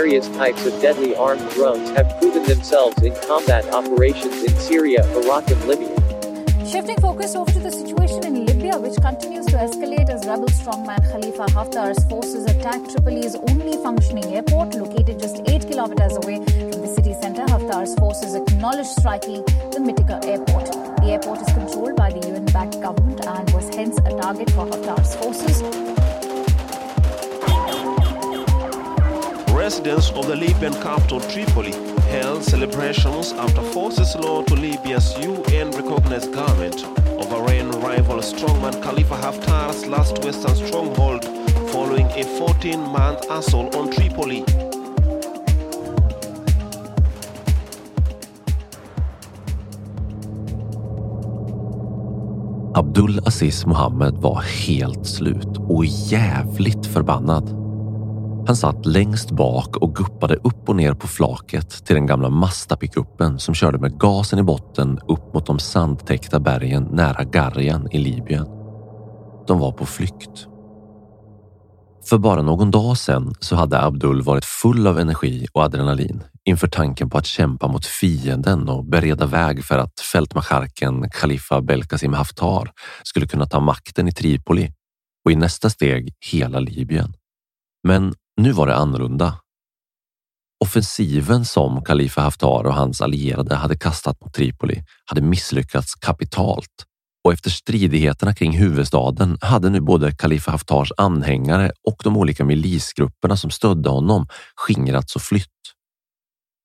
Various types of deadly armed drones have proven themselves in combat operations in Syria, Iraq, and Libya. Shifting focus over to the situation in Libya, which continues to escalate as rebel strongman Khalifa Haftar's forces attack Tripoli's only functioning airport, located just 8 kilometers away from the city center. Haftar's forces acknowledged striking the Mitika airport. The airport is controlled by the UN backed government and was hence a target for Haftar's forces. Residents of the Libyan capital Tripoli held celebrations after forces law to Libya's UN-recognized government of Iran rival strongman Khalifa Haftar's last western stronghold following a 14-month assault on Tripoli. Abdul Aziz Mohammed var helt slut och jävligt förbannad. Han satt längst bak och guppade upp och ner på flaket till den gamla Mazda-pickuppen som körde med gasen i botten upp mot de sandtäckta bergen nära Garjan i Libyen. De var på flykt. För bara någon dag sedan så hade Abdul varit full av energi och adrenalin inför tanken på att kämpa mot fienden och bereda väg för att fältmarskalken Khalifa Belkasim Haftar skulle kunna ta makten i Tripoli och i nästa steg hela Libyen. Men nu var det annorlunda. Offensiven som Khalifa Haftar och hans allierade hade kastat mot Tripoli hade misslyckats kapitalt och efter stridigheterna kring huvudstaden hade nu både Khalifa Haftars anhängare och de olika milisgrupperna som stödde honom skingrats och flytt.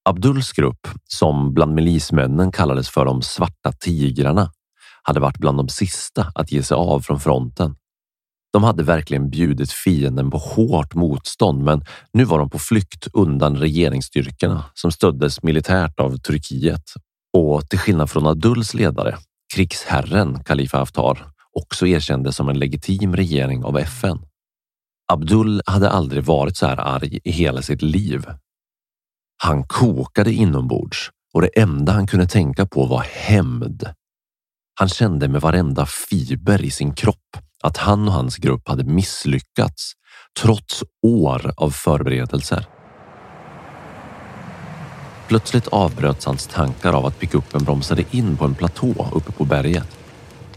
Abduls grupp, som bland milismännen kallades för de svarta tigrarna, hade varit bland de sista att ge sig av från fronten. De hade verkligen bjudit fienden på hårt motstånd, men nu var de på flykt undan regeringsstyrkorna som stöddes militärt av Turkiet. Och till skillnad från Abduls ledare, krigsherren Khalifa Haftar, också erkändes som en legitim regering av FN. Abdul hade aldrig varit så här arg i hela sitt liv. Han kokade inombords och det enda han kunde tänka på var hämnd. Han kände med varenda fiber i sin kropp att han och hans grupp hade misslyckats trots år av förberedelser. Plötsligt avbröts hans tankar av att pickuppen bromsade in på en platå uppe på berget.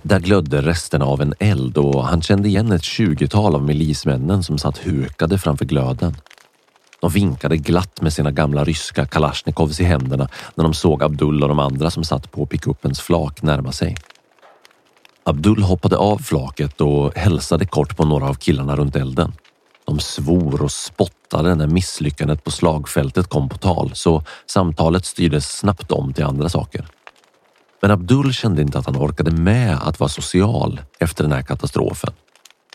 Där glödde resterna av en eld och han kände igen ett tjugotal av milismännen som satt hukade framför glöden. De vinkade glatt med sina gamla ryska kalasjnikovs i händerna när de såg Abdullah och de andra som satt på pickupens flak närma sig. Abdul hoppade av flaket och hälsade kort på några av killarna runt elden. De svor och spottade när misslyckandet på slagfältet kom på tal så samtalet styrdes snabbt om till andra saker. Men Abdul kände inte att han orkade med att vara social efter den här katastrofen.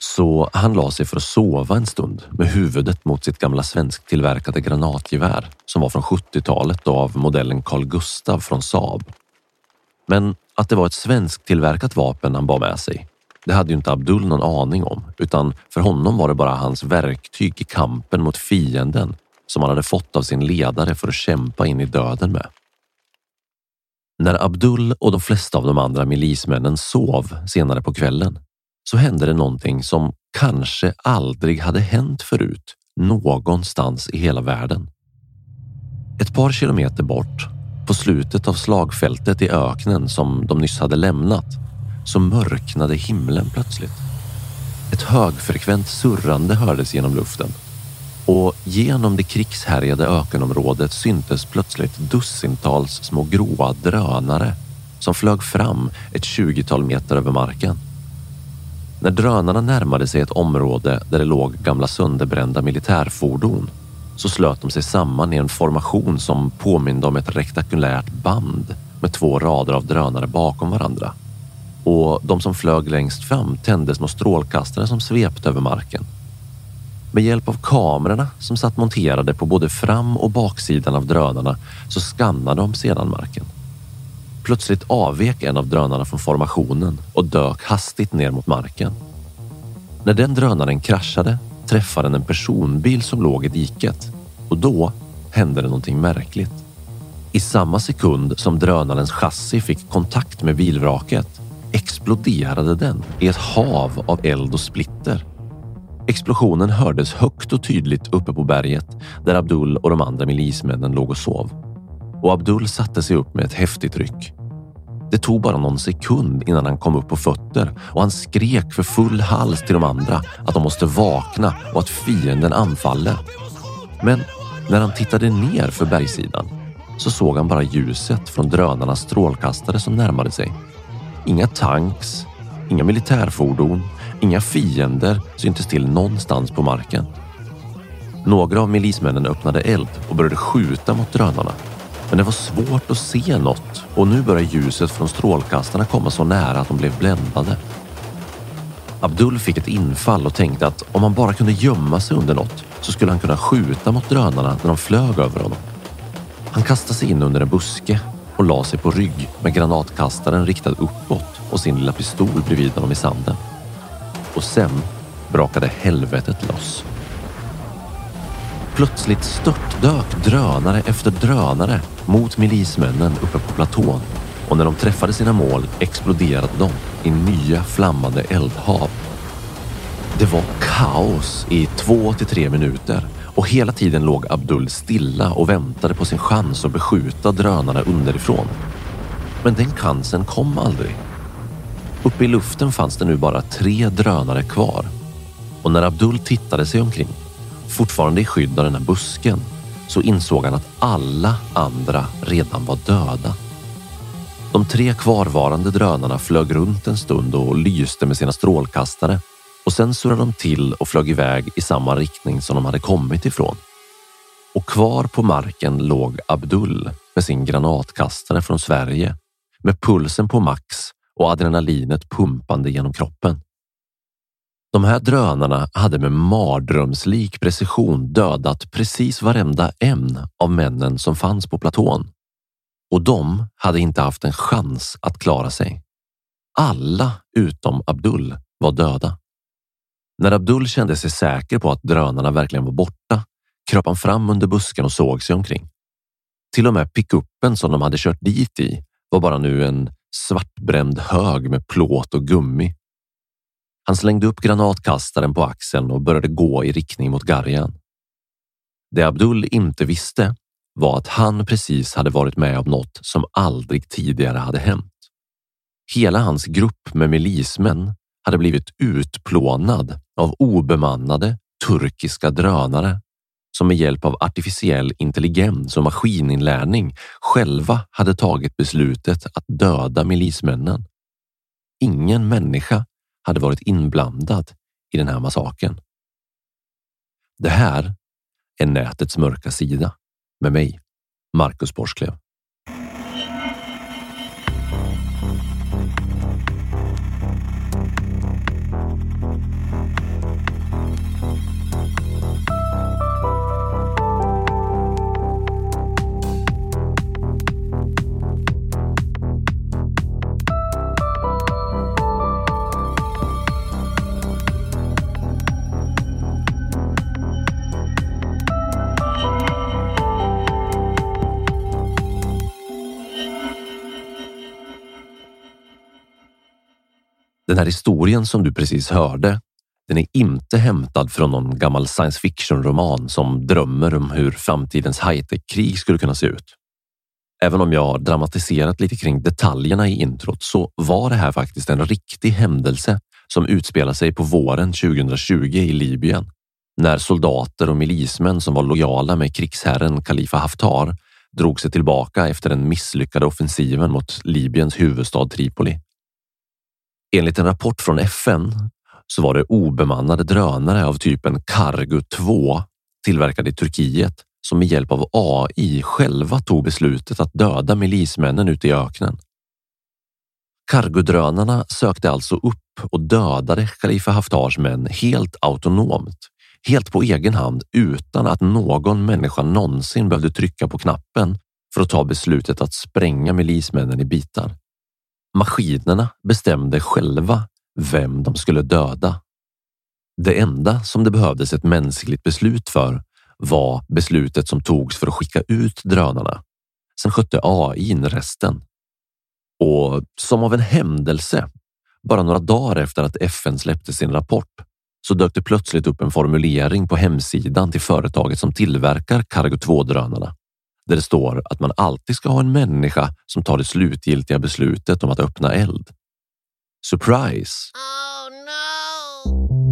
Så han la sig för att sova en stund med huvudet mot sitt gamla svensktillverkade granatgevär som var från 70-talet och av modellen Carl Gustav från Saab. Men att det var ett svensktillverkat vapen han bar med sig, det hade ju inte Abdul någon aning om, utan för honom var det bara hans verktyg i kampen mot fienden som han hade fått av sin ledare för att kämpa in i döden med. När Abdul och de flesta av de andra milismännen sov senare på kvällen så hände det någonting som kanske aldrig hade hänt förut någonstans i hela världen. Ett par kilometer bort, på slutet av slagfältet i öknen som de nyss hade lämnat, så mörknade himlen plötsligt. Ett högfrekvent surrande hördes genom luften och genom det krigshärjade ökenområdet syntes plötsligt dussintals små gråa drönare som flög fram ett tjugotal meter över marken. När drönarna närmade sig ett område där det låg gamla sönderbrända militärfordon så slöt de sig samman i en formation som påminde om ett rektakulärt band med två rader av drönare bakom varandra. Och de som flög längst fram tände små strålkastare som svepte över marken. Med hjälp av kamerorna som satt monterade på både fram och baksidan av drönarna så skannade de sedan marken. Plötsligt avvek en av drönarna från formationen och dök hastigt ner mot marken. När den drönaren kraschade träffade den en personbil som låg i diket och då hände det någonting märkligt. I samma sekund som drönarens chassi fick kontakt med bilvraket exploderade den i ett hav av eld och splitter. Explosionen hördes högt och tydligt uppe på berget där Abdul och de andra milismännen låg och sov. Och Abdul satte sig upp med ett häftigt ryck. Det tog bara någon sekund innan han kom upp på fötter och han skrek för full hals till de andra att de måste vakna och att fienden anfaller. Men när han tittade ner för bergssidan så såg han bara ljuset från drönarnas strålkastare som närmade sig. Inga tanks, inga militärfordon, inga fiender syntes till någonstans på marken. Några av milismännen öppnade eld och började skjuta mot drönarna men det var svårt att se något och nu började ljuset från strålkastarna komma så nära att de blev bländade. Abdul fick ett infall och tänkte att om han bara kunde gömma sig under något så skulle han kunna skjuta mot drönarna när de flög över honom. Han kastade sig in under en buske och la sig på rygg med granatkastaren riktad uppåt och sin lilla pistol bredvid honom i sanden. Och sen brakade helvetet loss. Plötsligt störtdök drönare efter drönare mot milismännen uppe på platån och när de träffade sina mål exploderade de i nya flammande eldhav. Det var kaos i två till tre minuter och hela tiden låg Abdul stilla och väntade på sin chans att beskjuta drönarna underifrån. Men den chansen kom aldrig. Uppe i luften fanns det nu bara tre drönare kvar och när Abdul tittade sig omkring fortfarande i skydd av den här busken, så insåg han att alla andra redan var döda. De tre kvarvarande drönarna flög runt en stund och lyste med sina strålkastare och sen surrade de till och flög iväg i samma riktning som de hade kommit ifrån. Och kvar på marken låg Abdul med sin granatkastare från Sverige med pulsen på max och adrenalinet pumpande genom kroppen. De här drönarna hade med mardrömslik precision dödat precis varenda en av männen som fanns på platån. Och de hade inte haft en chans att klara sig. Alla utom Abdul var döda. När Abdul kände sig säker på att drönarna verkligen var borta kröp han fram under busken och såg sig omkring. Till och med pickuppen som de hade kört dit i var bara nu en svartbränd hög med plåt och gummi han slängde upp granatkastaren på axeln och började gå i riktning mot Garjan. Det Abdul inte visste var att han precis hade varit med om något som aldrig tidigare hade hänt. Hela hans grupp med milismän hade blivit utplånad av obemannade turkiska drönare som med hjälp av artificiell intelligens och maskininlärning själva hade tagit beslutet att döda milismännen. Ingen människa hade varit inblandad i den här massakern. Det här är nätets mörka sida med mig, Marcus Borsklev. Här historien som du precis hörde, den är inte hämtad från någon gammal science fiction roman som drömmer om hur framtidens high-tech-krig skulle kunna se ut. Även om jag har dramatiserat lite kring detaljerna i introt så var det här faktiskt en riktig händelse som utspelar sig på våren 2020 i Libyen när soldater och milismän som var lojala med krigsherren Khalifa Haftar drog sig tillbaka efter den misslyckade offensiven mot Libyens huvudstad Tripoli. Enligt en rapport från FN så var det obemannade drönare av typen Cargo 2 tillverkade i Turkiet som med hjälp av AI själva tog beslutet att döda milismännen ute i öknen. Cargodrönarna sökte alltså upp och dödade Khalifa Haftars män helt autonomt, helt på egen hand utan att någon människa någonsin behövde trycka på knappen för att ta beslutet att spränga milismännen i bitar. Maskinerna bestämde själva vem de skulle döda. Det enda som det behövdes ett mänskligt beslut för var beslutet som togs för att skicka ut drönarna. Sen skötte AI in resten. Och som av en händelse, bara några dagar efter att FN släppte sin rapport, så dök det plötsligt upp en formulering på hemsidan till företaget som tillverkar Cargo 2-drönarna där det står att man alltid ska ha en människa som tar det slutgiltiga beslutet om att öppna eld. Surprise! Oh, no.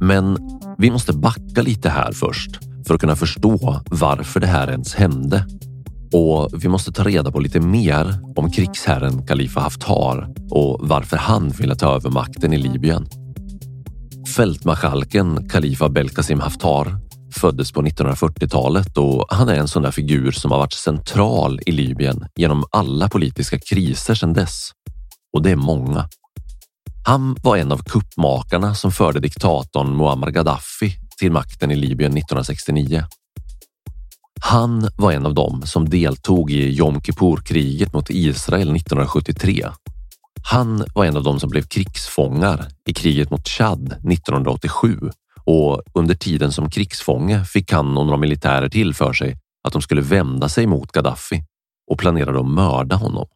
Men vi måste backa lite här först för att kunna förstå varför det här ens hände och vi måste ta reda på lite mer om krigsherren Khalifa Haftar och varför han ville ta över makten i Libyen. Fältmarskalken Khalifa Belkasim Haftar föddes på 1940-talet och han är en sån där figur som har varit central i Libyen genom alla politiska kriser sedan dess. Och det är många. Han var en av kuppmakarna som förde diktatorn Muammar Gaddafi till makten i Libyen 1969 han var en av dem som deltog i Jom Kippur-kriget mot Israel 1973. Han var en av dem som blev krigsfångar i kriget mot Chad 1987 och under tiden som krigsfånge fick han och några militärer till för sig att de skulle vända sig mot Gaddafi och planerade att mörda honom.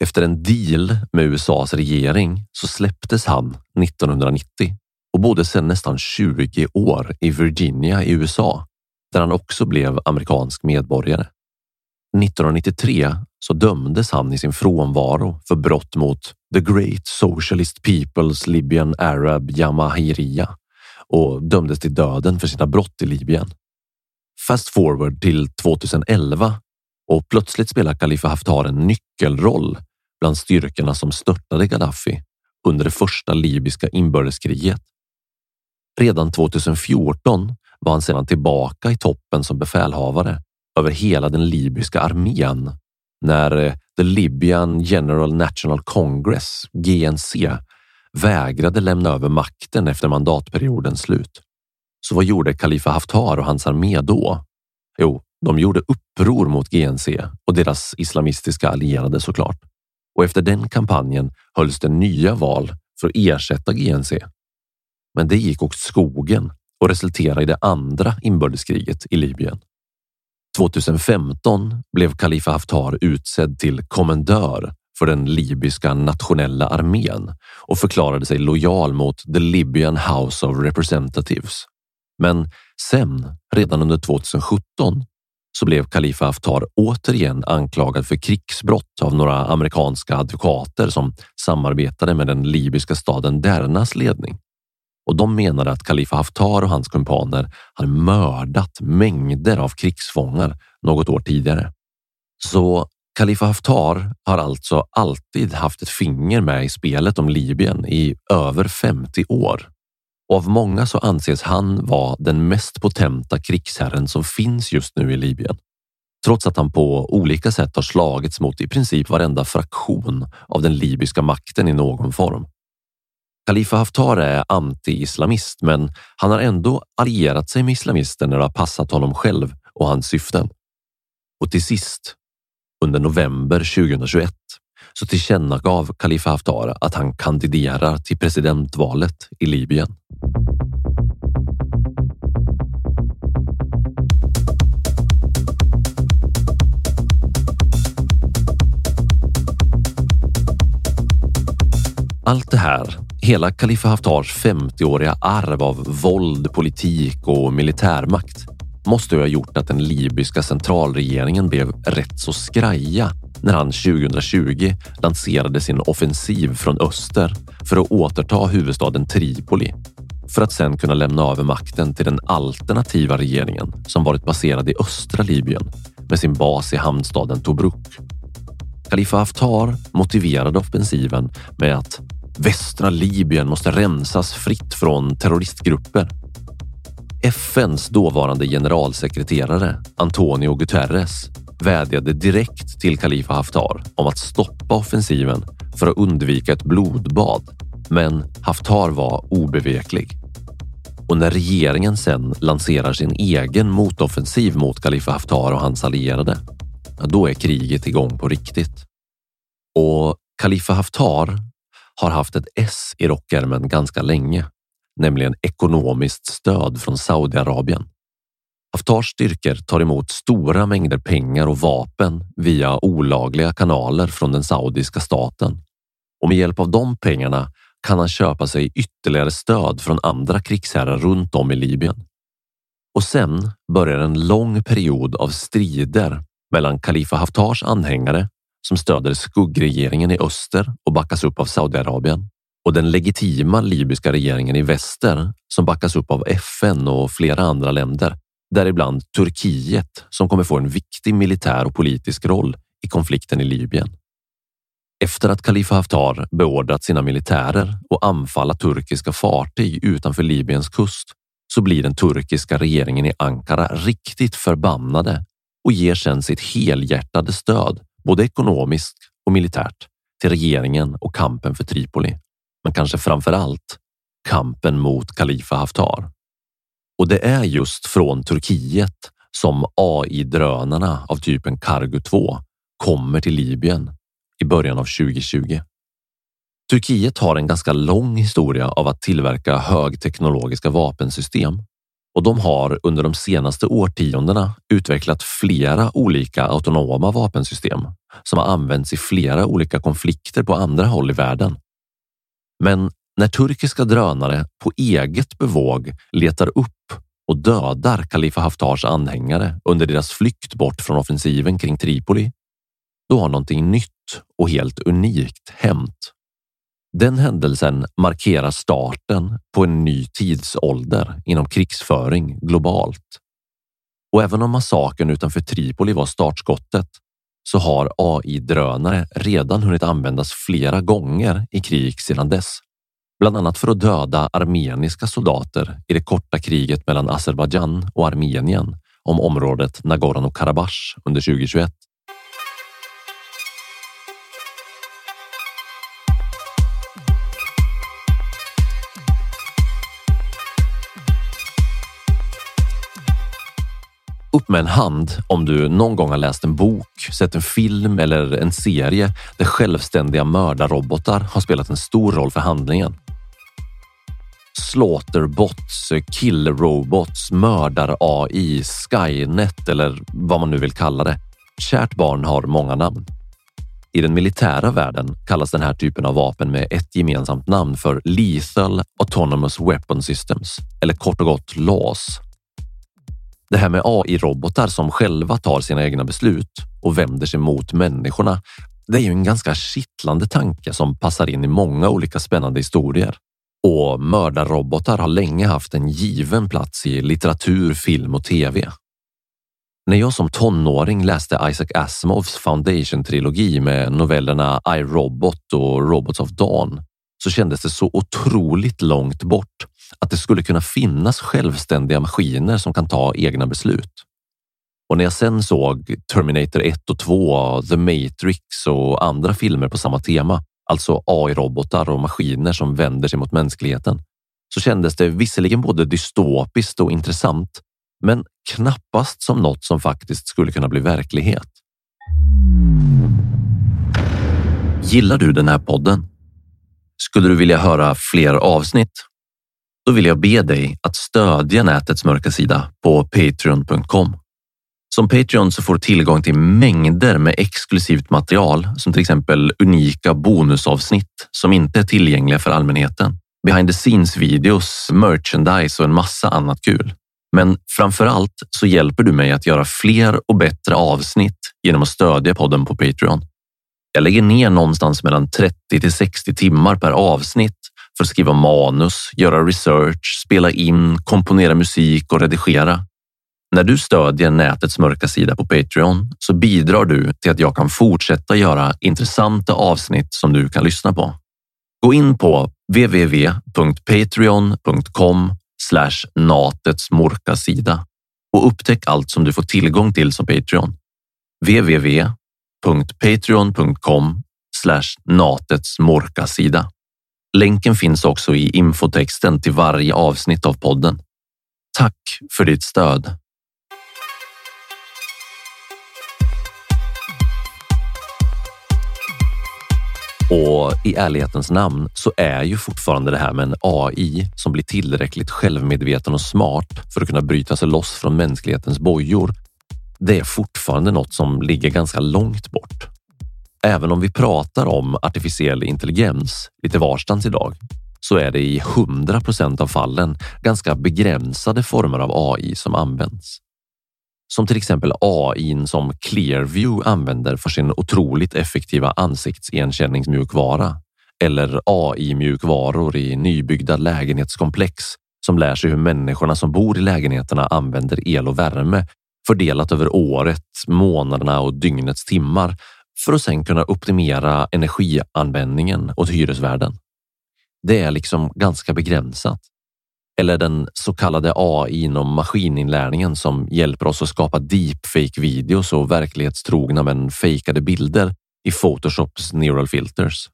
Efter en deal med USAs regering så släpptes han 1990 och bodde sedan nästan 20 år i Virginia i USA där han också blev amerikansk medborgare. 1993 så dömdes han i sin frånvaro för brott mot The Great Socialist People's Libyan Arab Jamahiriya och dömdes till döden för sina brott i Libyen. Fast forward till 2011 och plötsligt spelar Khalifa Haftar en nyckelroll bland styrkorna som störtade Gaddafi under det första libyska inbördeskriget. Redan 2014 var han sedan tillbaka i toppen som befälhavare över hela den libyska armén när eh, The Libyan General National Congress, GNC, vägrade lämna över makten efter mandatperiodens slut. Så vad gjorde Khalifa Haftar och hans armé då? Jo, de gjorde uppror mot GNC och deras islamistiska allierade såklart. Och efter den kampanjen hölls det nya val för att ersätta GNC. Men det gick åt skogen och resultera i det andra inbördeskriget i Libyen. 2015 blev Khalifa Haftar utsedd till kommendör för den libyska nationella armén och förklarade sig lojal mot the Libyan House of Representatives. Men sen, redan under 2017, så blev Khalifa Haftar återigen anklagad för krigsbrott av några amerikanska advokater som samarbetade med den libyska staden Dernas ledning. Och de menade att Khalifa Haftar och hans kumpaner hade mördat mängder av krigsfångar något år tidigare. Så Khalifa Haftar har alltså alltid haft ett finger med i spelet om Libyen i över 50 år. Och av många så anses han vara den mest potenta krigsherren som finns just nu i Libyen. Trots att han på olika sätt har slagits mot i princip varenda fraktion av den libyska makten i någon form. Khalifa Haftar är anti-islamist, men han har ändå allierat sig med islamister när det har passat honom själv och hans syften. Och till sist, under november 2021, så tillkännagav Khalifa Haftar att han kandiderar till presidentvalet i Libyen. Allt det här, hela Khalifa Haftars 50-åriga arv av våld, politik och militärmakt måste ha gjort att den libyska centralregeringen blev rätt så skraja när han 2020 lanserade sin offensiv från öster för att återta huvudstaden Tripoli för att sedan kunna lämna över makten till den alternativa regeringen som varit baserad i östra Libyen med sin bas i hamnstaden Tobruk. Khalifa Haftar motiverade offensiven med att västra Libyen måste rensas fritt från terroristgrupper. FNs dåvarande generalsekreterare Antonio Guterres vädjade direkt till Khalifa Haftar om att stoppa offensiven för att undvika ett blodbad. Men Haftar var obeveklig. Och när regeringen sen lanserar sin egen motoffensiv mot Khalifa Haftar och hans allierade, då är kriget igång på riktigt. Och Khalifa Haftar har haft ett S i rockärmen ganska länge, nämligen ekonomiskt stöd från Saudiarabien. Haftars styrkor tar emot stora mängder pengar och vapen via olagliga kanaler från den saudiska staten. Och med hjälp av de pengarna kan han köpa sig ytterligare stöd från andra krigsherrar runt om i Libyen. Och sen börjar en lång period av strider mellan Khalifa Haftars anhängare som stöder skuggregeringen i öster och backas upp av Saudiarabien och den legitima libyska regeringen i väster som backas upp av FN och flera andra länder, däribland Turkiet som kommer få en viktig militär och politisk roll i konflikten i Libyen. Efter att Khalifa Haftar beordrat sina militärer att anfalla turkiska fartyg utanför Libyens kust så blir den turkiska regeringen i Ankara riktigt förbannade och ger sedan sitt helhjärtade stöd, både ekonomiskt och militärt, till regeringen och kampen för Tripoli. Men kanske framför allt kampen mot Khalifa Haftar. Och det är just från Turkiet som AI-drönarna av typen Cargo 2 kommer till Libyen i början av 2020. Turkiet har en ganska lång historia av att tillverka högteknologiska vapensystem och de har under de senaste årtiondena utvecklat flera olika autonoma vapensystem som har använts i flera olika konflikter på andra håll i världen. Men när turkiska drönare på eget bevåg letar upp och dödar Khalifa Haftars anhängare under deras flykt bort från offensiven kring Tripoli, då har någonting nytt och helt unikt hänt. Den händelsen markerar starten på en ny tidsålder inom krigsföring globalt. Och även om massakern utanför Tripoli var startskottet så har AI-drönare redan hunnit användas flera gånger i krig sedan dess. Bland annat för att döda armeniska soldater i det korta kriget mellan Azerbajdzjan och Armenien om området Nagorno-Karabach under 2021. Upp med en hand om du någon gång har läst en bok, sett en film eller en serie där självständiga mördarrobotar har spelat en stor roll för handlingen. slaughterbots, killrobots, mördar-AI, Skynet eller vad man nu vill kalla det. Kärt barn har många namn. I den militära världen kallas den här typen av vapen med ett gemensamt namn för Lethal Autonomous Weapon Systems, eller kort och gott LAS. Det här med AI-robotar som själva tar sina egna beslut och vänder sig mot människorna, det är ju en ganska kittlande tanke som passar in i många olika spännande historier. Och mördarrobotar har länge haft en given plats i litteratur, film och tv. När jag som tonåring läste Isaac Asimovs Foundation-trilogi med novellerna I, Robot och Robots of Dawn så kändes det så otroligt långt bort att det skulle kunna finnas självständiga maskiner som kan ta egna beslut. Och när jag sen såg Terminator 1 och 2, The Matrix och andra filmer på samma tema, alltså AI-robotar och maskiner som vänder sig mot mänskligheten, så kändes det visserligen både dystopiskt och intressant, men knappast som något som faktiskt skulle kunna bli verklighet. Gillar du den här podden? Skulle du vilja höra fler avsnitt? Då vill jag be dig att stödja nätets mörka sida på patreon.com. Som Patreon så får du tillgång till mängder med exklusivt material som till exempel unika bonusavsnitt som inte är tillgängliga för allmänheten. Behind the scenes videos, merchandise och en massa annat kul. Men framför allt så hjälper du mig att göra fler och bättre avsnitt genom att stödja podden på Patreon. Jag lägger ner någonstans mellan 30 till 60 timmar per avsnitt för att skriva manus, göra research, spela in, komponera musik och redigera. När du stödjer nätets mörka sida på Patreon så bidrar du till att jag kan fortsätta göra intressanta avsnitt som du kan lyssna på. Gå in på www.patreon.com natets mörka sida och upptäck allt som du får tillgång till som Patreon. www.patreon.com natets mörka sida. Länken finns också i infotexten till varje avsnitt av podden. Tack för ditt stöd. Och i ärlighetens namn så är ju fortfarande det här med en AI som blir tillräckligt självmedveten och smart för att kunna bryta sig loss från mänsklighetens bojor. Det är fortfarande något som ligger ganska långt bort. Även om vi pratar om artificiell intelligens lite varstans idag så är det i 100 procent av fallen ganska begränsade former av AI som används. Som till exempel AI som Clearview använder för sin otroligt effektiva ansiktsigenkänningsmjukvara eller AI-mjukvaror i nybyggda lägenhetskomplex som lär sig hur människorna som bor i lägenheterna använder el och värme fördelat över året, månaderna och dygnets timmar för att sedan kunna optimera energianvändningen åt hyresvärden. Det är liksom ganska begränsat. Eller den så kallade AI inom maskininlärningen som hjälper oss att skapa deepfake-videos och verklighetstrogna men fejkade bilder i Photoshops neural filters.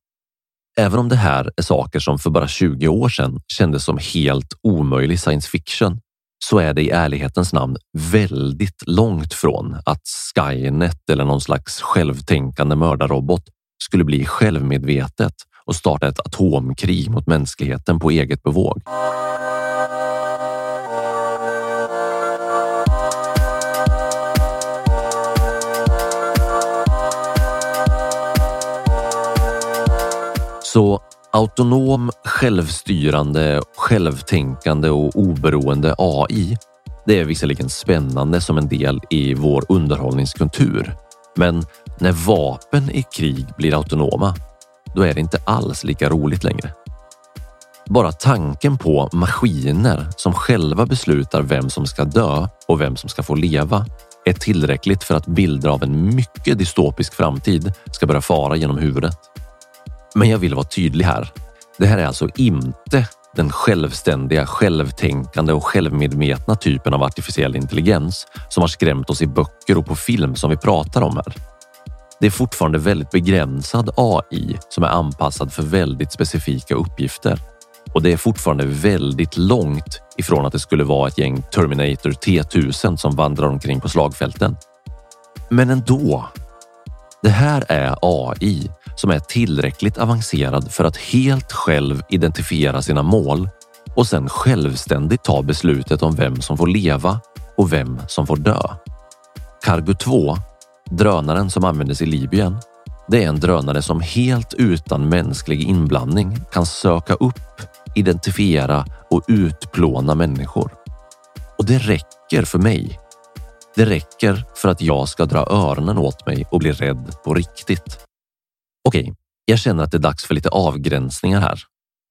Även om det här är saker som för bara 20 år sedan kändes som helt omöjlig science fiction så är det i ärlighetens namn väldigt långt från att Skynet eller någon slags självtänkande mördarrobot skulle bli självmedvetet och starta ett atomkrig mot mänskligheten på eget bevåg. Så autonom, självstyrande, självtänkande och oberoende AI, det är visserligen spännande som en del i vår underhållningskultur. Men när vapen i krig blir autonoma, då är det inte alls lika roligt längre. Bara tanken på maskiner som själva beslutar vem som ska dö och vem som ska få leva är tillräckligt för att bilder av en mycket dystopisk framtid ska börja fara genom huvudet. Men jag vill vara tydlig här. Det här är alltså inte den självständiga, självtänkande och självmedvetna typen av artificiell intelligens som har skrämt oss i böcker och på film som vi pratar om här. Det är fortfarande väldigt begränsad AI som är anpassad för väldigt specifika uppgifter. Och det är fortfarande väldigt långt ifrån att det skulle vara ett gäng Terminator T1000 som vandrar omkring på slagfälten. Men ändå. Det här är AI som är tillräckligt avancerad för att helt själv identifiera sina mål och sen självständigt ta beslutet om vem som får leva och vem som får dö. Cargo 2, drönaren som användes i Libyen, det är en drönare som helt utan mänsklig inblandning kan söka upp, identifiera och utplåna människor. Och det räcker för mig. Det räcker för att jag ska dra öronen åt mig och bli rädd på riktigt. Okej, jag känner att det är dags för lite avgränsningar här.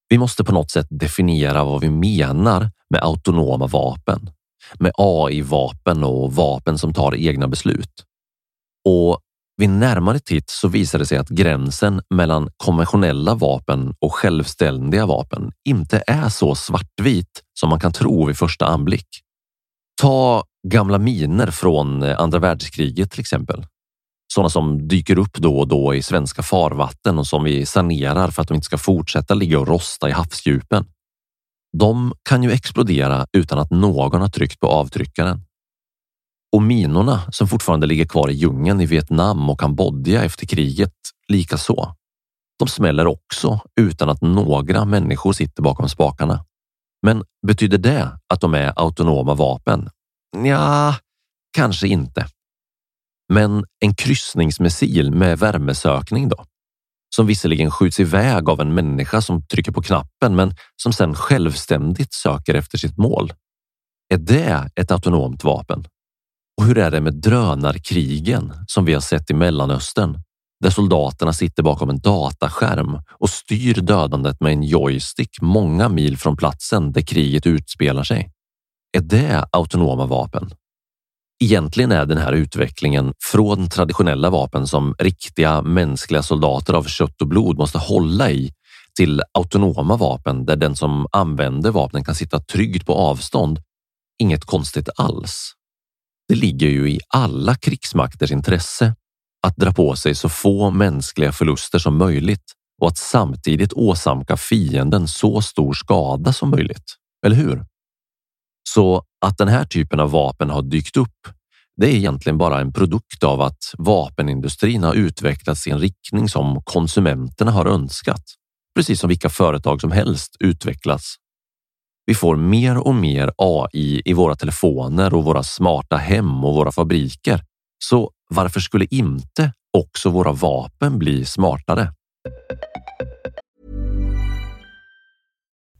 Vi måste på något sätt definiera vad vi menar med autonoma vapen, med AI-vapen och vapen som tar egna beslut. Och vid närmare titt så visar det sig att gränsen mellan konventionella vapen och självständiga vapen inte är så svartvit som man kan tro vid första anblick. Ta gamla miner från eh, andra världskriget till exempel. Sådana som dyker upp då och då i svenska farvatten och som vi sanerar för att de inte ska fortsätta ligga och rosta i havsdjupen. De kan ju explodera utan att någon har tryckt på avtryckaren. Och minorna som fortfarande ligger kvar i djungeln i Vietnam och Kambodja efter kriget likaså. De smäller också utan att några människor sitter bakom spakarna. Men betyder det att de är autonoma vapen? Ja, kanske inte. Men en kryssningsmissil med värmesökning då? Som visserligen skjuts iväg av en människa som trycker på knappen, men som sedan självständigt söker efter sitt mål. Är det ett autonomt vapen? Och hur är det med drönarkrigen som vi har sett i Mellanöstern? Där soldaterna sitter bakom en dataskärm och styr dödandet med en joystick många mil från platsen där kriget utspelar sig. Är det autonoma vapen? Egentligen är den här utvecklingen från traditionella vapen som riktiga mänskliga soldater av kött och blod måste hålla i till autonoma vapen där den som använder vapnen kan sitta tryggt på avstånd. Inget konstigt alls. Det ligger ju i alla krigsmakters intresse att dra på sig så få mänskliga förluster som möjligt och att samtidigt åsamka fienden så stor skada som möjligt. Eller hur? Så att den här typen av vapen har dykt upp, det är egentligen bara en produkt av att vapenindustrin har utvecklats i en riktning som konsumenterna har önskat. Precis som vilka företag som helst utvecklas. Vi får mer och mer AI i våra telefoner och våra smarta hem och våra fabriker. Så varför skulle inte också våra vapen bli smartare?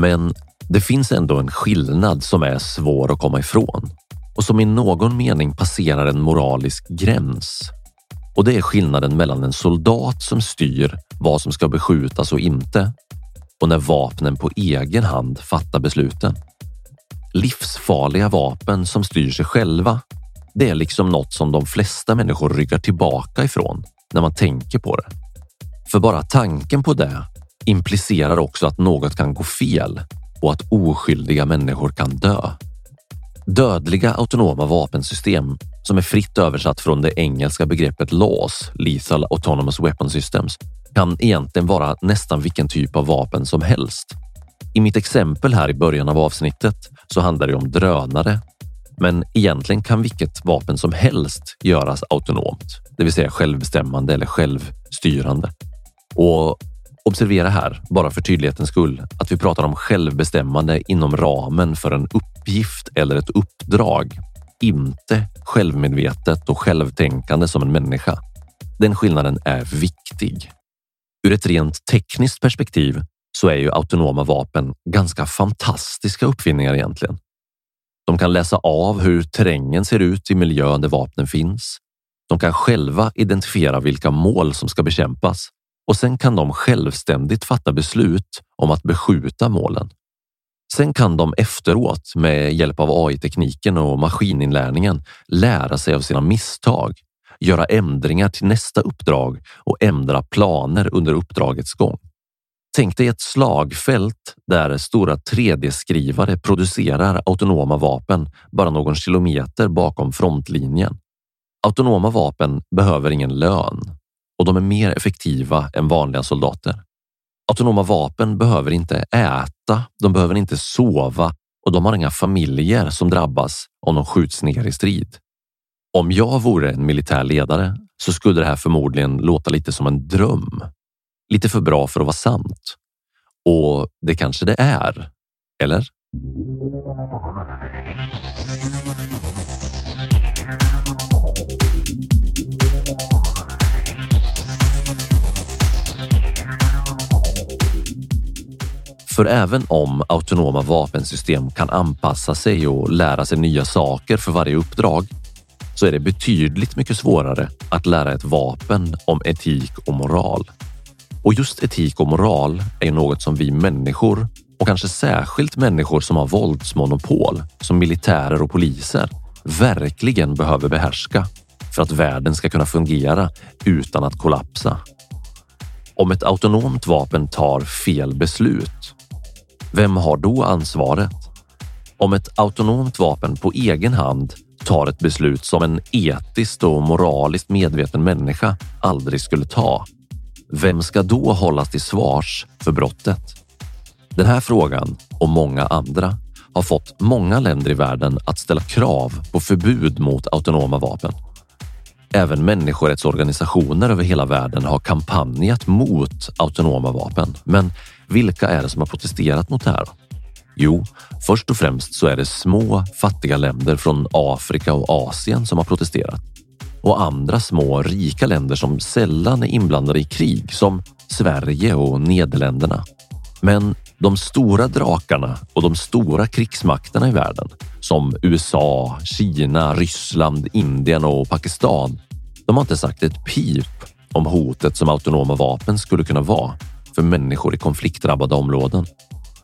Men det finns ändå en skillnad som är svår att komma ifrån. och som i någon mening passerar en moralisk gräns. Och det är skillnaden mellan en soldat som styr vad som ska beskjutas och inte och när vapnen på egen hand fattar besluten. Livsfarliga vapen som styr sig själva. Det är liksom något som de flesta människor ryggar tillbaka ifrån när man tänker på det. För bara tanken på det implicerar också att något kan gå fel och att oskyldiga människor kan dö. Dödliga autonoma vapensystem som är fritt översatt från det engelska begreppet LAWS, Lethal Autonomous Weapon Systems, kan egentligen vara nästan vilken typ av vapen som helst. I mitt exempel här i början av avsnittet så handlar det om drönare, men egentligen kan vilket vapen som helst göras autonomt, det vill säga självbestämmande eller självstyrande. Och observera här, bara för tydlighetens skull, att vi pratar om självbestämmande inom ramen för en uppgift eller ett uppdrag. inte självmedvetet och självtänkande som en människa. Den skillnaden är viktig. Ur ett rent tekniskt perspektiv så är ju autonoma vapen ganska fantastiska uppfinningar egentligen. De kan läsa av hur terrängen ser ut i miljön där vapnen finns. De kan själva identifiera vilka mål som ska bekämpas och sen kan de självständigt fatta beslut om att beskjuta målen. Sen kan de efteråt med hjälp av AI-tekniken och maskininlärningen lära sig av sina misstag, göra ändringar till nästa uppdrag och ändra planer under uppdragets gång. Tänk dig ett slagfält där stora 3D-skrivare producerar autonoma vapen bara någon kilometer bakom frontlinjen. Autonoma vapen behöver ingen lön och de är mer effektiva än vanliga soldater. Autonoma vapen behöver inte äta, de behöver inte sova och de har inga familjer som drabbas om de skjuts ner i strid. Om jag vore en militär ledare så skulle det här förmodligen låta lite som en dröm. Lite för bra för att vara sant. Och det kanske det är. Eller? För även om autonoma vapensystem kan anpassa sig och lära sig nya saker för varje uppdrag så är det betydligt mycket svårare att lära ett vapen om etik och moral. Och just etik och moral är något som vi människor och kanske särskilt människor som har våldsmonopol som militärer och poliser verkligen behöver behärska för att världen ska kunna fungera utan att kollapsa. Om ett autonomt vapen tar fel beslut, vem har då ansvaret? Om ett autonomt vapen på egen hand tar ett beslut som en etiskt och moraliskt medveten människa aldrig skulle ta, vem ska då hållas till svars för brottet? Den här frågan och många andra har fått många länder i världen att ställa krav på förbud mot autonoma vapen. Även människorättsorganisationer över hela världen har kampanjat mot autonoma vapen. Men vilka är det som har protesterat mot det här? Jo, först och främst så är det små fattiga länder från Afrika och Asien som har protesterat och andra små rika länder som sällan är inblandade i krig som Sverige och Nederländerna. Men de stora drakarna och de stora krigsmakterna i världen som USA, Kina, Ryssland, Indien och Pakistan. De har inte sagt ett pip om hotet som autonoma vapen skulle kunna vara för människor i konfliktdrabbade områden.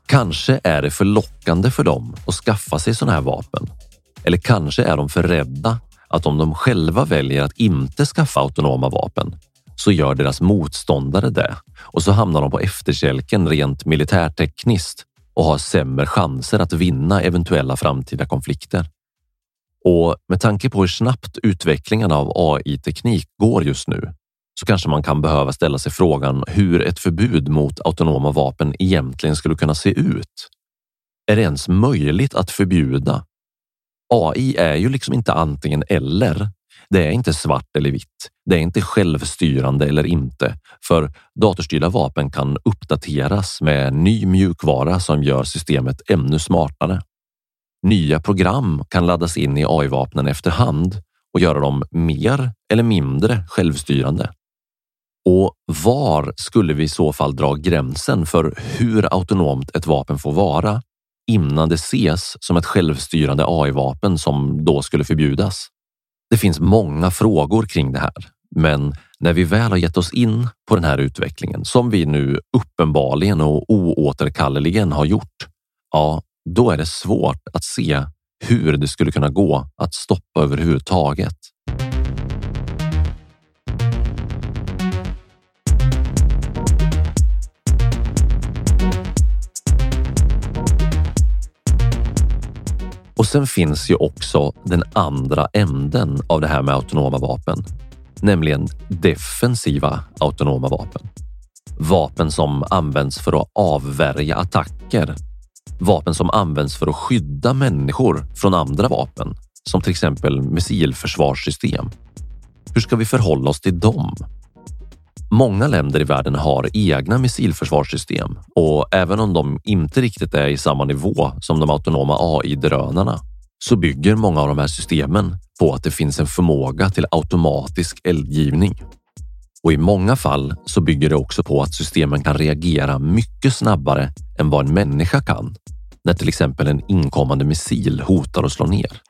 Kanske är det för lockande för dem att skaffa sig sådana här vapen. Eller kanske är de för rädda att om de själva väljer att inte skaffa autonoma vapen så gör deras motståndare det och så hamnar de på efterkälken rent militärtekniskt och har sämre chanser att vinna eventuella framtida konflikter. Och med tanke på hur snabbt utvecklingen av AI-teknik går just nu så kanske man kan behöva ställa sig frågan hur ett förbud mot autonoma vapen egentligen skulle kunna se ut. Är det ens möjligt att förbjuda AI är ju liksom inte antingen eller. Det är inte svart eller vitt. Det är inte självstyrande eller inte, för datorstyrda vapen kan uppdateras med ny mjukvara som gör systemet ännu smartare. Nya program kan laddas in i AI-vapnen efterhand och göra dem mer eller mindre självstyrande. Och var skulle vi i så fall dra gränsen för hur autonomt ett vapen får vara innan det ses som ett självstyrande AI-vapen som då skulle förbjudas. Det finns många frågor kring det här, men när vi väl har gett oss in på den här utvecklingen som vi nu uppenbarligen och oåterkalleligen har gjort, ja, då är det svårt att se hur det skulle kunna gå att stoppa överhuvudtaget. Sen finns ju också den andra änden av det här med autonoma vapen, nämligen defensiva autonoma vapen. Vapen som används för att avvärja attacker. Vapen som används för att skydda människor från andra vapen, som till exempel missilförsvarssystem. Hur ska vi förhålla oss till dem? Många länder i världen har egna missilförsvarssystem och även om de inte riktigt är i samma nivå som de autonoma AI-drönarna så bygger många av de här systemen på att det finns en förmåga till automatisk eldgivning. Och i många fall så bygger det också på att systemen kan reagera mycket snabbare än vad en människa kan när till exempel en inkommande missil hotar att slå ner.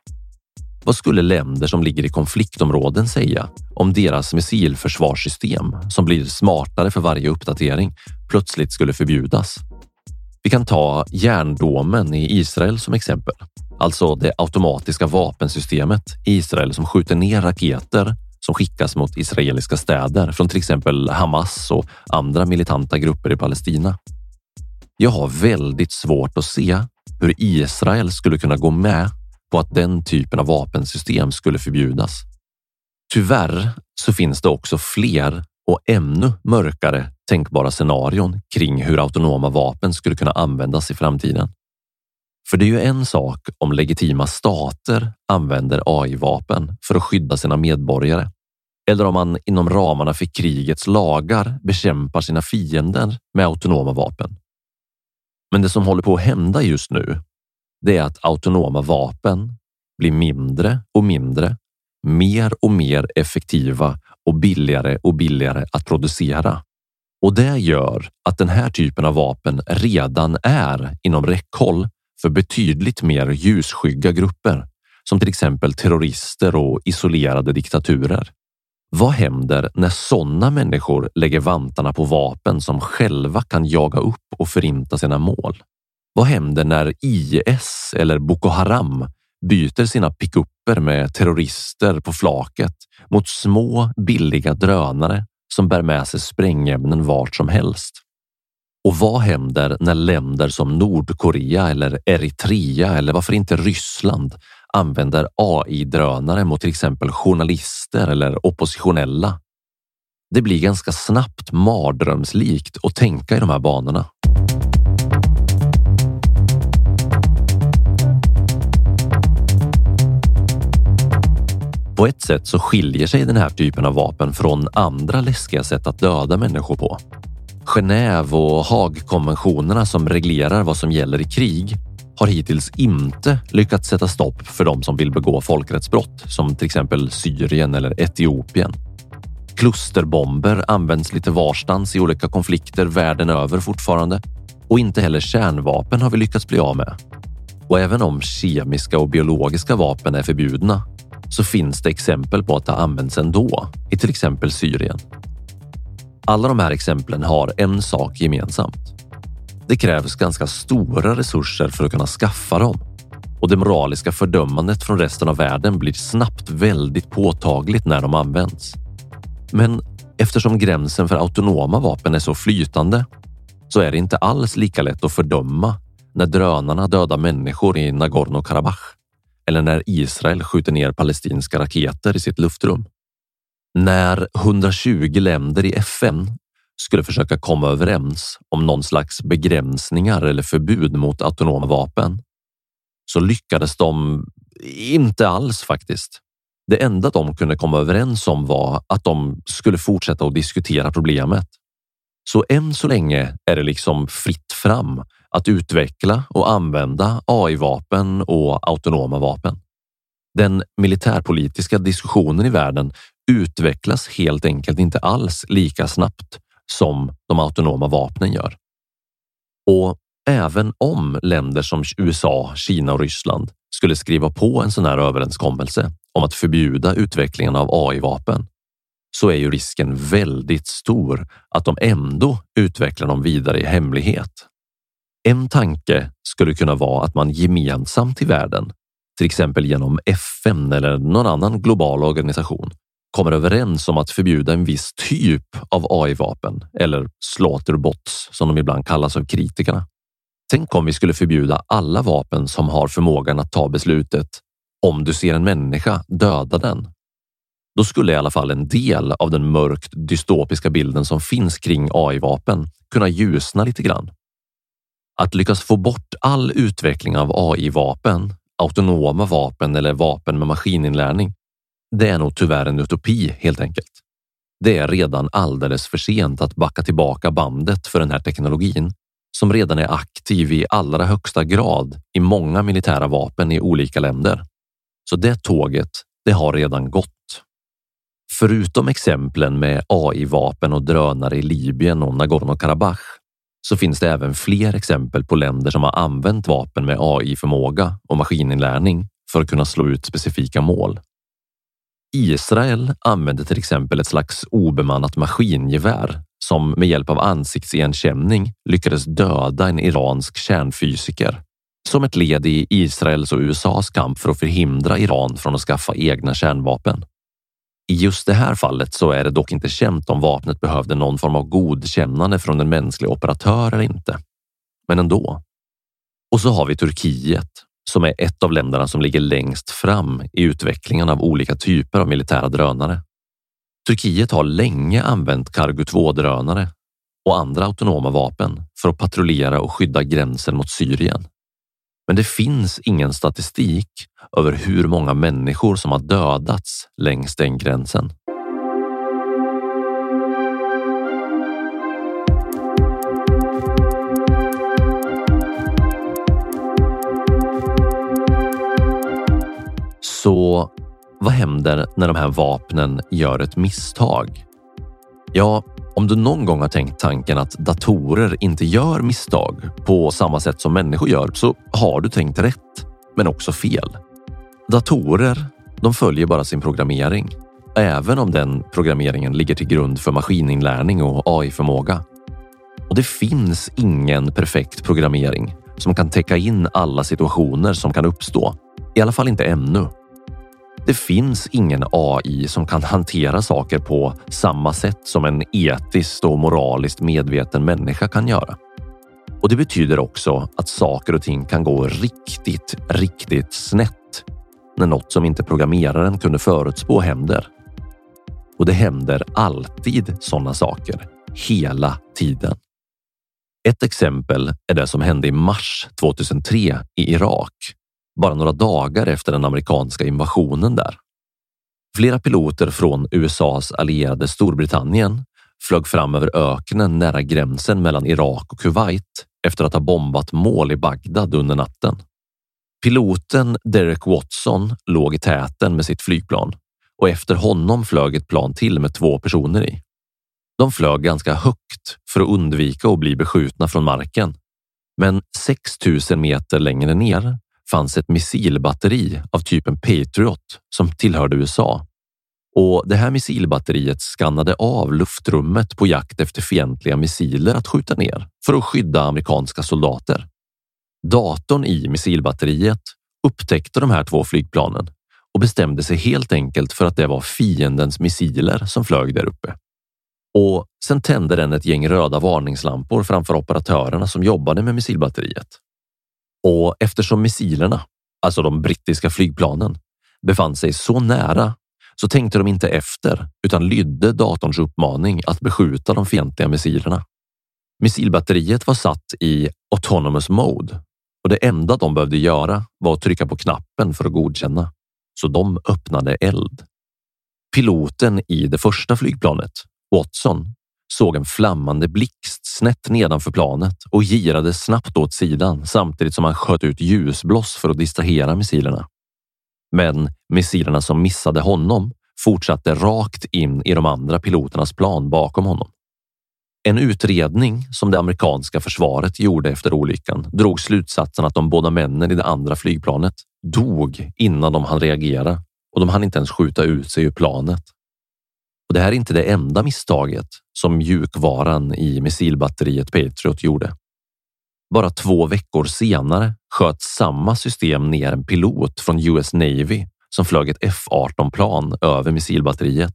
Vad skulle länder som ligger i konfliktområden säga om deras missilförsvarssystem som blir smartare för varje uppdatering plötsligt skulle förbjudas? Vi kan ta järndomen i Israel som exempel, alltså det automatiska vapensystemet i Israel som skjuter ner raketer som skickas mot israeliska städer från till exempel Hamas och andra militanta grupper i Palestina. Jag har väldigt svårt att se hur Israel skulle kunna gå med på att den typen av vapensystem skulle förbjudas. Tyvärr så finns det också fler och ännu mörkare tänkbara scenarion kring hur autonoma vapen skulle kunna användas i framtiden. För det är ju en sak om legitima stater använder AI-vapen för att skydda sina medborgare eller om man inom ramarna för krigets lagar bekämpar sina fiender med autonoma vapen. Men det som håller på att hända just nu, det är att autonoma vapen blir mindre och mindre, mer och mer effektiva och billigare och billigare att producera. Och det gör att den här typen av vapen redan är inom räckhåll för betydligt mer ljusskygga grupper som till exempel terrorister och isolerade diktaturer. Vad händer när sådana människor lägger vantarna på vapen som själva kan jaga upp och förinta sina mål? Vad händer när IS eller Boko Haram byter sina pickupper med terrorister på flaket mot små billiga drönare som bär med sig sprängämnen vart som helst? Och vad händer när länder som Nordkorea eller Eritrea eller varför inte Ryssland använder AI-drönare mot till exempel journalister eller oppositionella. Det blir ganska snabbt mardrömslikt att tänka i de här banorna. På ett sätt så skiljer sig den här typen av vapen från andra läskiga sätt att döda människor på. Genève och Haagkonventionerna som reglerar vad som gäller i krig har hittills inte lyckats sätta stopp för de som vill begå folkrättsbrott som till exempel Syrien eller Etiopien. Klusterbomber används lite varstans i olika konflikter världen över fortfarande och inte heller kärnvapen har vi lyckats bli av med. Och även om kemiska och biologiska vapen är förbjudna så finns det exempel på att det används ändå i till exempel Syrien. Alla de här exemplen har en sak gemensamt. Det krävs ganska stora resurser för att kunna skaffa dem och det moraliska fördömandet från resten av världen blir snabbt väldigt påtagligt när de används. Men eftersom gränsen för autonoma vapen är så flytande så är det inte alls lika lätt att fördöma när drönarna dödar människor i Nagorno-Karabach eller när Israel skjuter ner palestinska raketer i sitt luftrum. När 120 länder i FN skulle försöka komma överens om någon slags begränsningar eller förbud mot autonoma vapen så lyckades de inte alls faktiskt. Det enda de kunde komma överens om var att de skulle fortsätta att diskutera problemet. Så än så länge är det liksom fritt fram att utveckla och använda AI-vapen och autonoma vapen. Den militärpolitiska diskussionen i världen utvecklas helt enkelt inte alls lika snabbt som de autonoma vapnen gör. Och även om länder som USA, Kina och Ryssland skulle skriva på en sån här överenskommelse om att förbjuda utvecklingen av AI-vapen så är ju risken väldigt stor att de ändå utvecklar dem vidare i hemlighet. En tanke skulle kunna vara att man gemensamt i världen, till exempel genom FN eller någon annan global organisation, kommer överens om att förbjuda en viss typ av AI-vapen eller slaughterbots som de ibland kallas av kritikerna. Tänk om vi skulle förbjuda alla vapen som har förmågan att ta beslutet om du ser en människa, döda den. Då skulle i alla fall en del av den mörkt dystopiska bilden som finns kring AI-vapen kunna ljusna lite grann. Att lyckas få bort all utveckling av AI-vapen, autonoma vapen eller vapen med maskininlärning det är nog tyvärr en utopi helt enkelt. Det är redan alldeles för sent att backa tillbaka bandet för den här teknologin som redan är aktiv i allra högsta grad i många militära vapen i olika länder. Så det tåget, det har redan gått. Förutom exemplen med AI-vapen och drönare i Libyen och Nagorno-Karabach så finns det även fler exempel på länder som har använt vapen med AI-förmåga och maskininlärning för att kunna slå ut specifika mål. Israel använde till exempel ett slags obemannat maskingevär som med hjälp av ansiktsigenkänning lyckades döda en iransk kärnfysiker som ett led i Israels och USAs kamp för att förhindra Iran från att skaffa egna kärnvapen. I just det här fallet så är det dock inte känt om vapnet behövde någon form av godkännande från en mänsklig operatör eller inte. Men ändå. Och så har vi Turkiet som är ett av länderna som ligger längst fram i utvecklingen av olika typer av militära drönare. Turkiet har länge använt Cargo 2-drönare och andra autonoma vapen för att patrullera och skydda gränsen mot Syrien. Men det finns ingen statistik över hur många människor som har dödats längs den gränsen. Så vad händer när de här vapnen gör ett misstag? Ja, om du någon gång har tänkt tanken att datorer inte gör misstag på samma sätt som människor gör så har du tänkt rätt, men också fel. Datorer, de följer bara sin programmering, även om den programmeringen ligger till grund för maskininlärning och AI-förmåga. Och det finns ingen perfekt programmering som kan täcka in alla situationer som kan uppstå. I alla fall inte ännu. Det finns ingen AI som kan hantera saker på samma sätt som en etiskt och moraliskt medveten människa kan göra. Och det betyder också att saker och ting kan gå riktigt, riktigt snett när något som inte programmeraren kunde förutspå händer. Och det händer alltid sådana saker, hela tiden. Ett exempel är det som hände i mars 2003 i Irak bara några dagar efter den amerikanska invasionen där. Flera piloter från USAs allierade Storbritannien flög fram över öknen nära gränsen mellan Irak och Kuwait efter att ha bombat mål i Bagdad under natten. Piloten Derek Watson låg i täten med sitt flygplan och efter honom flög ett plan till med två personer i. De flög ganska högt för att undvika att bli beskjutna från marken. Men 6000 meter längre ner fanns ett missilbatteri av typen Patriot som tillhörde USA. Och det här missilbatteriet skannade av luftrummet på jakt efter fientliga missiler att skjuta ner för att skydda amerikanska soldater. Datorn i missilbatteriet upptäckte de här två flygplanen och bestämde sig helt enkelt för att det var fiendens missiler som flög där uppe. Och sen tände den ett gäng röda varningslampor framför operatörerna som jobbade med missilbatteriet. Och eftersom missilerna, alltså de brittiska flygplanen, befann sig så nära så tänkte de inte efter utan lydde datorns uppmaning att beskjuta de fientliga missilerna. Missilbatteriet var satt i autonomous mode och det enda de behövde göra var att trycka på knappen för att godkänna. Så de öppnade eld. Piloten i det första flygplanet, Watson, såg en flammande blixt snett nedanför planet och girade snabbt åt sidan samtidigt som han sköt ut ljusbloss för att distrahera missilerna. Men missilerna som missade honom fortsatte rakt in i de andra piloternas plan bakom honom. En utredning som det amerikanska försvaret gjorde efter olyckan drog slutsatsen att de båda männen i det andra flygplanet dog innan de hann reagera och de hann inte ens skjuta ut sig ur planet. Och det här är inte det enda misstaget som mjukvaran i missilbatteriet Patriot gjorde. Bara två veckor senare sköt samma system ner en pilot från US Navy som flög ett F-18 plan över missilbatteriet.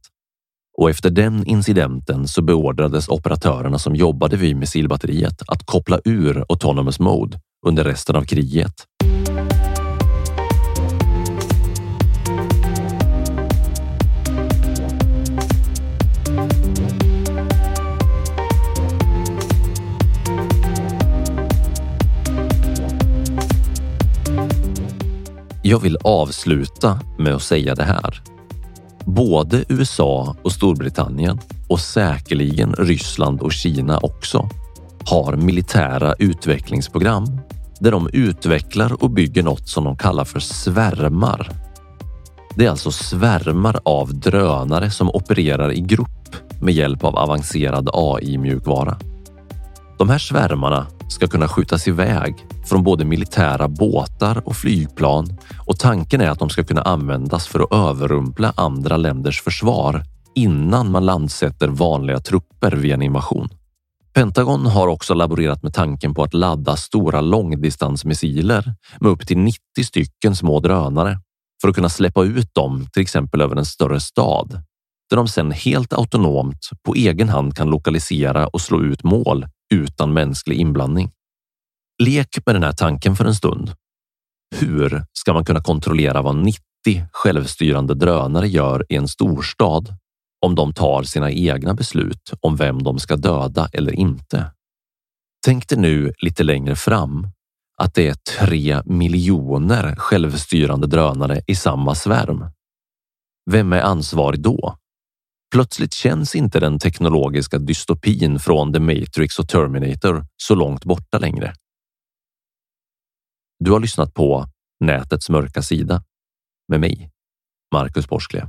Och efter den incidenten så beordrades operatörerna som jobbade vid missilbatteriet att koppla ur autonomous mode under resten av kriget. Jag vill avsluta med att säga det här. Både USA och Storbritannien och säkerligen Ryssland och Kina också har militära utvecklingsprogram där de utvecklar och bygger något som de kallar för svärmar. Det är alltså svärmar av drönare som opererar i grupp med hjälp av avancerad AI-mjukvara. De här svärmarna ska kunna skjutas iväg från både militära båtar och flygplan och tanken är att de ska kunna användas för att överrumpla andra länders försvar innan man landsätter vanliga trupper vid en invasion. Pentagon har också laborerat med tanken på att ladda stora långdistansmissiler med upp till 90 stycken små drönare för att kunna släppa ut dem till exempel över en större stad där de sedan helt autonomt på egen hand kan lokalisera och slå ut mål utan mänsklig inblandning. Lek med den här tanken för en stund. Hur ska man kunna kontrollera vad 90 självstyrande drönare gör i en storstad om de tar sina egna beslut om vem de ska döda eller inte? Tänk dig nu lite längre fram att det är tre miljoner självstyrande drönare i samma svärm. Vem är ansvarig då? Plötsligt känns inte den teknologiska dystopin från The Matrix och Terminator så långt borta längre. Du har lyssnat på Nätets mörka sida med mig, Marcus Borsklev.